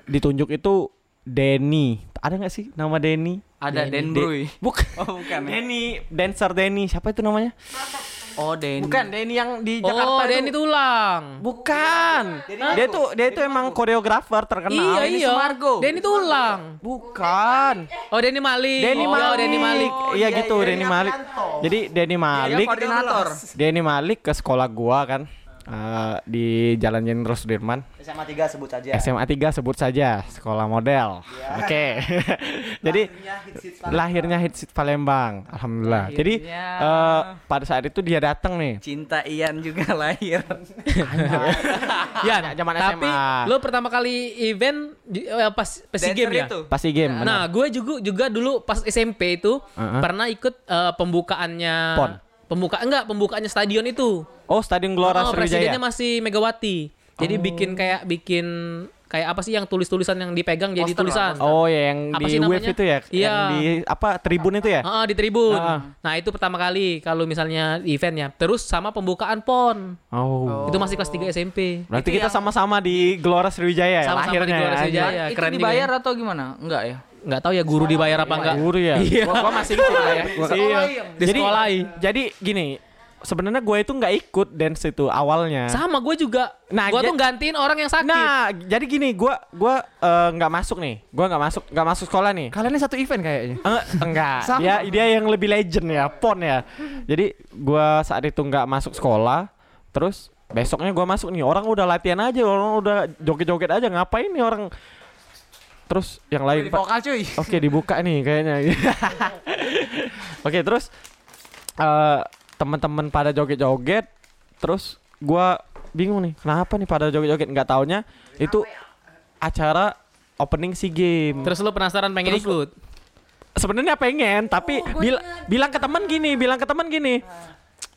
ditunjuk itu Denny. Ada nggak sih nama Denny? Ada Denny. Den De- Bruy. (laughs) Bukan. Oh, bukan ya? Denny, dancer Denny. Siapa itu namanya? Oh, Den. Bukan Denny yang di Oh, Jakarta Denny itu. tulang. Bukan. Dia tuh dia itu emang koreografer terkenal. Iya Denny iya. Sumargo. Denny tulang. Bukan. Oh Denny Malik. Denny oh, Malik. Denny Malik. Iya gitu, iya, Denny Denny Malik. Jadi Denny Malik koordinator. Denny Malik ke sekolah gua kan. Eh, di Jalan Jenderal Sudirman. SMA 3 sebut saja. SMA 3 sebut saja sekolah model. Oke. (laughs) Jadi lahirnya hits Palembang. Alhamdulillah. Jadi Lahirnya. eh, pada saat itu dia datang nih. Cinta Ian juga (laughs) lahir. Yan, (laughs) zaman tapi SMA. lo pertama kali event di- eh, pas pas game ya? itu. Pasti game. Nah, gue juga juga dulu pas SMP itu Uh-uh. pernah ikut eh, pembukaannya PON. Pembuka enggak, pembukaannya stadion itu. Oh, Stadion Gelora Oh, Sriwijaya. presidennya masih Megawati. Jadi bikin kayak bikin kayak apa sih yang tulis-tulisan yang dipegang jadi tulisan. Oh ya yang Apa di sih wave namanya? itu ya? Iya. Yang di apa tribun itu ya? Heeh, di tribun. Ah. Nah, itu pertama kali kalau misalnya eventnya. Terus sama pembukaan PON. Oh. Itu masih kelas 3 SMP. Berarti Itu kita yang- sama-sama di Gelora Sriwijaya ya Sama-sama di lahirnya. Gelora ya, Sriwijaya. Ya, itu keren juga dibayar ya. atau gimana? Enggak ya? Nggak tahu ya guru dibayar apa enggak. Guru ya. Iya. Gua, gua masih ikut ya. Gua- Iya. Jadi Disekolahi. jadi gini, sebenarnya gue itu nggak ikut dance itu awalnya. Sama gue juga. Nah, gue tuh gantiin orang yang sakit. Nah, jadi gini, gua gua eh, nggak masuk nih. Gua nggak masuk, nggak masuk sekolah nih. Kalian ini satu event kayaknya. Eh, enggak, Sama. dia dia yang lebih legend ya, pon ya. Jadi gua saat itu nggak masuk sekolah, terus besoknya gua masuk nih. Orang udah latihan aja, orang udah joget-joget aja. Ngapain nih orang? Terus yang lain Pak, Vokal cuy. Oke dibuka nih kayaknya. (laughs) Oke terus eh teman-teman pada joget-joget, terus gua bingung nih kenapa nih pada joget-joget nggak taunya itu acara opening SEA Game. Terus lu penasaran pengen Terus- ikut? Sebenarnya pengen tapi bil- bilang ke teman gini, bilang ke teman gini.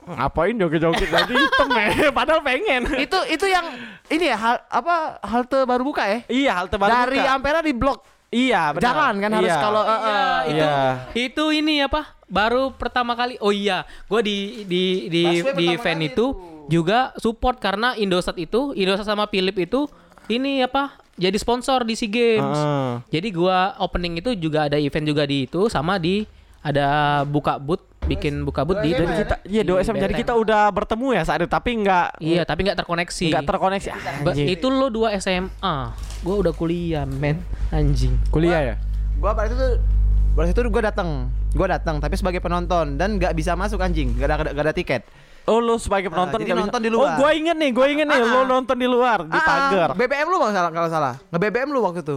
Ngapain joget-joget tadi hitam ya? (laughs) Padahal pengen. itu itu yang ini ya hal, apa halte baru buka ya? iya, halte baru Dari buka. Ampera di blok Iya, benar. jalan kan harus Iya. kalau eh, eh, itu Iya. itu ini apa baru pertama kali oh iya gue di di di Busway di event kali itu juga support karena Indosat itu Indosat sama Philip itu ini apa jadi sponsor di SEA Games Heeh. jadi gua opening itu juga ada event juga di itu sama di ada buka booth bikin buka booth di Jadi kita iya do SM jadi kita udah bertemu ya saat itu tapi nggak iya tapi nggak terkoneksi nggak terkoneksi Ba- anjing. itu lo dua SMA gua udah kuliah men anjing kuliah ya gua pada itu tuh pada itu gua datang. Gua datang tapi sebagai penonton dan nggak bisa masuk anjing, gak ada gak ada tiket. Oh lu sebagai penonton jadi nggak bisa- nonton di Oh luar. gue inget nih, gue inget nih, Ah, lu ah. nonton di luar di Ah, pagar. BBM lu bang salah kalau salah. Nge BBM lu waktu itu.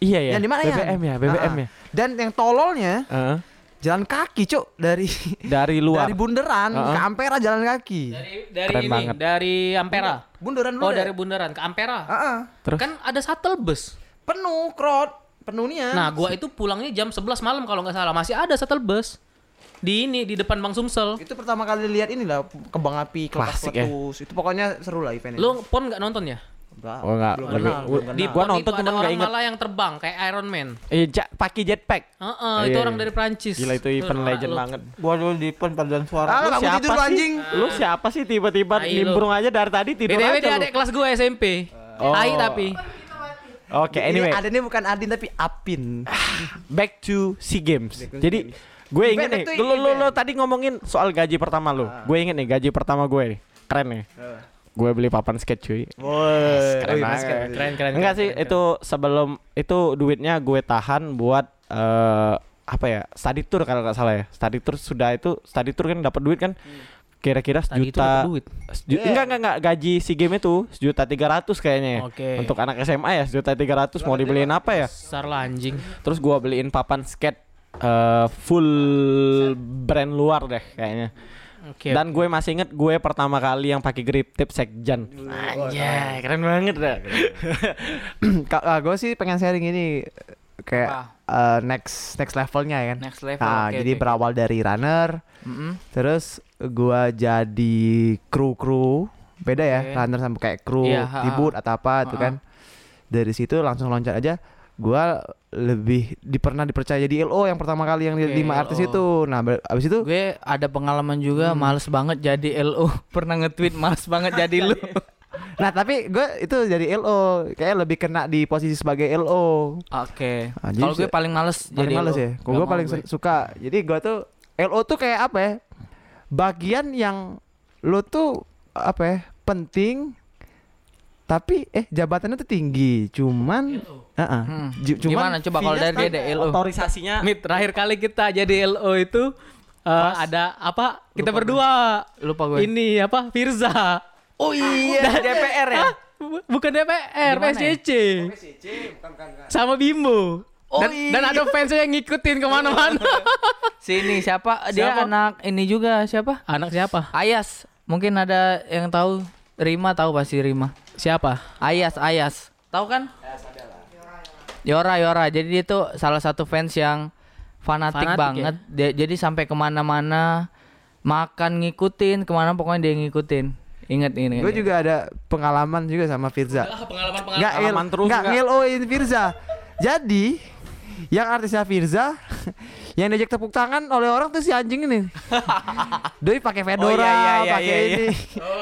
Iya ya. Yang di mana ya? BBM ya, BBM ya. Dan yang tololnya Heeh. Jalan kaki, Cuk, dari dari luar. dari bundaran Ah, ah. ke Ampera jalan kaki. dari dari Keren ini banget. dari Ampera Bundaran dulu oh dari bundaran ke Ampera Ah, ah. Terus? kan ada shuttle bus Penuh crowd, penuhnya. Nah, gua itu pulangnya jam 11 malam kalau nggak salah. Masih ada shuttle bus. Di ini di depan Bang Sumsel. itu pertama kali lihat ini lah kembang api Klasik ya. Itu pokoknya seru lah event Lu pon nggak nonton ya? Enggak. Oh enggak, Belum kenal, belum gua- Di gua nonton itu ada cuman nggak orang inget. malah yang terbang kayak Iron Man. Eh, ja, pakai jetpack. Heeh, Iya, itu iya. orang dari Prancis. Gila itu event Lu- legend lu- banget. Gua dulu di pen paduan suara. Lu Ah, kamu siapa tidur lu sih? anjing. Lu siapa sih tiba-tiba lu. nimbrung aja dari tadi tidur BTW aja dia lu. adik kelas gue SMP. Oh. Tai tapi. Oke, Ini anyway, ada ini bukan Adin tapi Apin. back to SEA Games. Jadi gue inget nih, Event lu, lu, lu event. tadi ngomongin soal gaji pertama lu. Gue inget nih gaji pertama gue nih. Keren nih. Gue beli papan skate cuy. Woi, Keren banget. Keren keren. Enggak sih, itu sebelum itu duitnya gue tahan buat eh apa ya? Study tour kalau nggak salah ya. Study tour sudah itu study tour kan dapat duit kan kira-kira Tadi itu sejuta dapat duit. seju- enggak enggak enggak gaji si game itu sejuta tiga ratus kayaknya ya. Oke. Untuk anak SMA ya sejuta tiga ratus mau dibeliin apa ya? Besar lah anjing. Terus gua beliin papan skate eh, full brand luar deh kayaknya. Oke. Dan gue masih inget gue pertama kali yang pakai grip tip sekjan. Anjay, keren banget dah. (clears throat) gue sih pengen sharing ini kayak eh, next next levelnya ya kan. Next level. Nah, oke, jadi oke. berawal dari runner, Mm-mm. terus gua jadi kru kru beda ya Oke. runner sama kayak kru Iya, di boot atau apa itu kan dari situ langsung loncat aja gua lebih di pernah dipercaya jadi LO yang pertama kali yang di Oke, lima artis itu nah abis itu Gue ada pengalaman juga Hmm. males banget jadi LO. (laughs) Pernah nge-tweet males banget jadi lu. (laughs) nah tapi gue itu jadi LO kayak lebih kena di posisi sebagai LO Oke. Ah, jadi Kalau gue paling males paling jadi males LO. ya Gak gue paling su- suka jadi gua tuh LO tuh kayak apa ya bagian yang lo tuh apa ya penting tapi eh jabatannya tuh tinggi cuman Heeh. Hmm. Ju- cuman Gimana coba kalau dari dia LO. Otorisasinya Mit, terakhir kali kita jadi LO itu eh, ada apa? Kita berdua. Lupa gue. Ini apa? Firza. Oh iya, DPR ya. Bu- Bukan DPR, mana ya? PSCC. Sama Bimbo. Oh dan, dan iya. ada fansnya yang ngikutin ke mana-mana. (laughs) Sini siapa? Dia Siapa? anak ini juga siapa? Anak siapa? Ayas. Mungkin ada yang tahu. Rima tahu pasti Rima. Siapa? Ayas, Ayas. Tahu kan? Yora, Yora. Jadi dia tuh salah satu fans yang fanatik, Fanatik, banget. Dia- jadi sampai ke mana-mana makan ngikutin, ke mana pokoknya dia ngikutin. Ingat ini. Gue juga ada pengalaman juga sama Firza. pengalaman Nggak Pengalaman ngel, terus ngeloin Firza. Jadi yang artisnya Firza yang diajak tepuk tangan oleh orang tuh si anjing ini. (laughs) Doi pakai fedora, Oh, iya, iya, iya, pakai iya, iya. ini.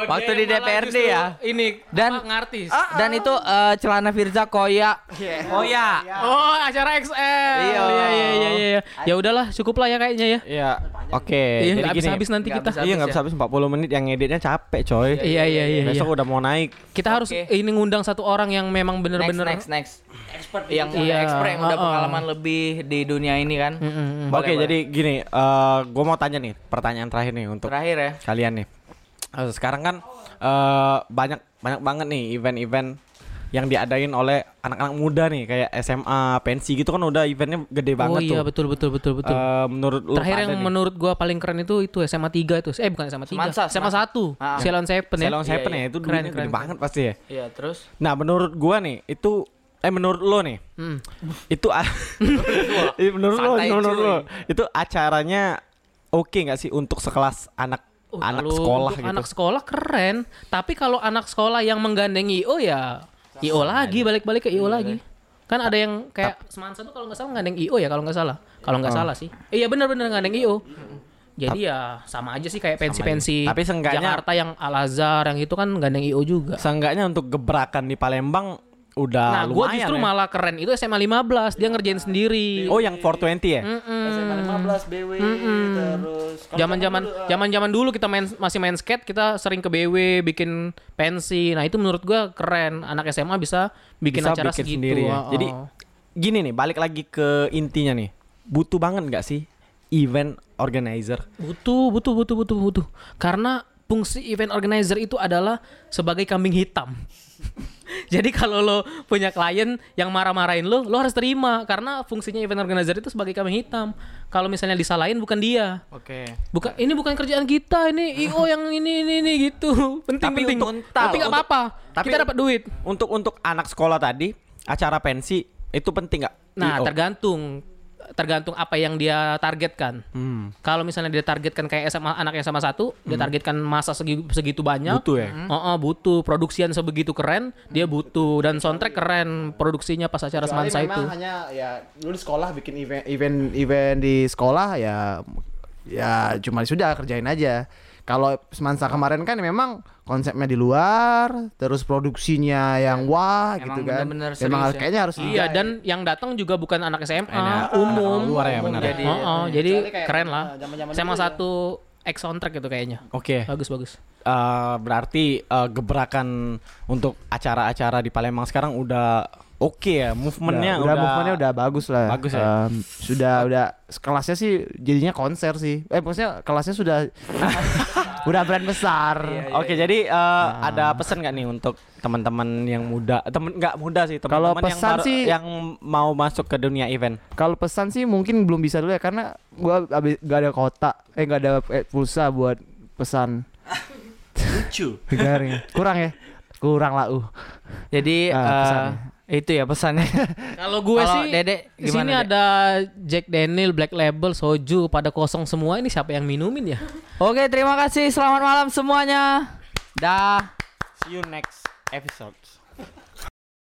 Waktu di DPRD ya. Ini Dan- apa, ngartis. Dan itu eh, celana Firza koya. Koya. Oh, acara XL. Iya. iya, iya, iya, iya. Ya udahlah, cukup lah ya kayaknya ya. Iya. Oke. Iya, jadi nggak gini. habis-habis nanti kita. Iya nggak habis bisa habis 40 menit yang ngeditnya capek coy. Iya, iya, iya. iya. Besok udah mau naik. Kita harus ini ngundang satu orang yang memang bener-bener next, next. Expert yang udah Iya, expert yang udah pengalaman lebih di dunia ini kan. Mm, mm, mm. Boleh, Oke, boleh. jadi gini, eh gue mau tanya nih, pertanyaan terakhir nih untuk Terakhir ya. kalian nih. Eh, sekarang kan eh banyak banyak banget nih event-event yang diadain oleh anak-anak muda nih kayak SMA, pensi gitu kan udah eventnya gede Oh banget iya tuh. betul betul betul betul. Eh, menurut lu Terakhir yang nih, menurut gua paling keren itu itu SMA 3 itu. Eh bukan SMA 3. Semansa, SMA. 1. Ah. Ceylon Seven ya. Ceylon Seven Iya, ya iya. itu Keren, keren, gede keren. banget pasti ya. Iya, terus Nah, menurut gua nih itu eh menurut lo nih Hmm. itu a- (laughs) Iya, menurut lo menurut lo itu acaranya oke nggak sih untuk sekelas anak Oh, anak sekolah gitu Anak sekolah keren. Tapi kalau anak sekolah yang menggandeng IO ya IO lagi balik-balik ke IO lagi. Kan ada yang kayak Semansa tuh kalau nggak salah menggandeng IO ya kalau nggak salah. Kalau nggak salah sih. Eh, Iya benar-benar menggandeng IO. Jadi ya sama aja sih kayak pensi-pensi Tapi seenggaknya- Jakarta yang Al Azhar yang itu kan gandeng IO juga. seenggaknya untuk gebrakan di Palembang udah Nah, gua lumayan justru ya. malah keren itu SMA 15, dia ngerjain sendiri. Oh, yang 420 ya? SMA 15 BW terus kalau Zaman-zaman zaman-zaman dulu kita main masih main skate, kita sering ke BW bikin pensi. Nah, itu menurut gua keren. Anak SMA bisa bikin Bisa acara bikin segitu. sendiri ya. Oh, Jadi gini nih, balik lagi ke intinya nih. Butuh banget nggak sih event organizer? butuh, butuh, butuh, butuh, butuh. Karena fungsi event organizer itu adalah sebagai kambing hitam. (laughs) Jadi kalau lo punya klien yang marah-marahin lo, lo harus terima karena fungsinya event organizer itu sebagai kambing hitam. Kalau misalnya disalahin bukan dia. Oke. Bukan ini bukan kerjaan kita ini IO yang ini ini ini gitu. Penting Tapi penting. untuk- Tapi nggak apa-apa. tapi- kita dapat duit. Untuk untuk anak sekolah tadi, acara pensi itu penting nggak? Nah, IO? tergantung tergantung apa yang dia targetkan. Hmm. Kalau misalnya dia targetkan kayak SMA anak SMA satu, dia targetkan masa segi- segitu banyak. Butuh ya? Oh, oh, butuh produksian sebegitu keren, dia butuh dan soundtrack keren produksinya pas acara Kecuali semansa itu. memang hanya ya lu di sekolah bikin event event event di sekolah ya ya cuma sudah kerjain aja. Kalau Semansa kemarin kan memang konsepnya di luar, terus produksinya yang wah Emang gitu kan. bener-bener Memang serius harus ya. kayaknya harus Iya dan yang datang juga bukan anak SMA, Enak. umum. Luar ya, Umum benar. jadi- Oh, oh, jadi keren lah. eh, zaman-zaman SMA ya. satu X soundtrack itu kayaknya. Oke. Bagus bagus. Eh, berarti eh, gebrakan untuk acara-acara di Palembang sekarang udah oke ya, movementnya udah, udah movementnya udah bagus lah. Bagus ya? Em, sudah udah kelasnya sih jadinya konser sih. Eh maksudnya kelasnya sudah (laughs) udah brand besar. Oke, jadi eh, ada pesan nggak nih untuk teman-teman yang muda, temen nggak muda sih, Kalau teman-teman yang pesan baru- sih- yang mau masuk ke dunia event. Kalau pesan sih mungkin belum bisa dulu ya karena gua abis gak ada kota, eh gak ada eh, pulsa buat pesan. (laughs) Lucu. Garing. Kurang ya? Kurang lah uh. Jadi eh, pesannya. Itu ya pesannya. (laughs) Kalau gue Kalau sih Dede di gimana, sini Dek? ada Jack Daniel, Black Label, soju pada kosong semua. Ini siapa yang minumin ya? (laughs) Oke, terima kasih. Selamat malam semuanya. Dah. See you next episode.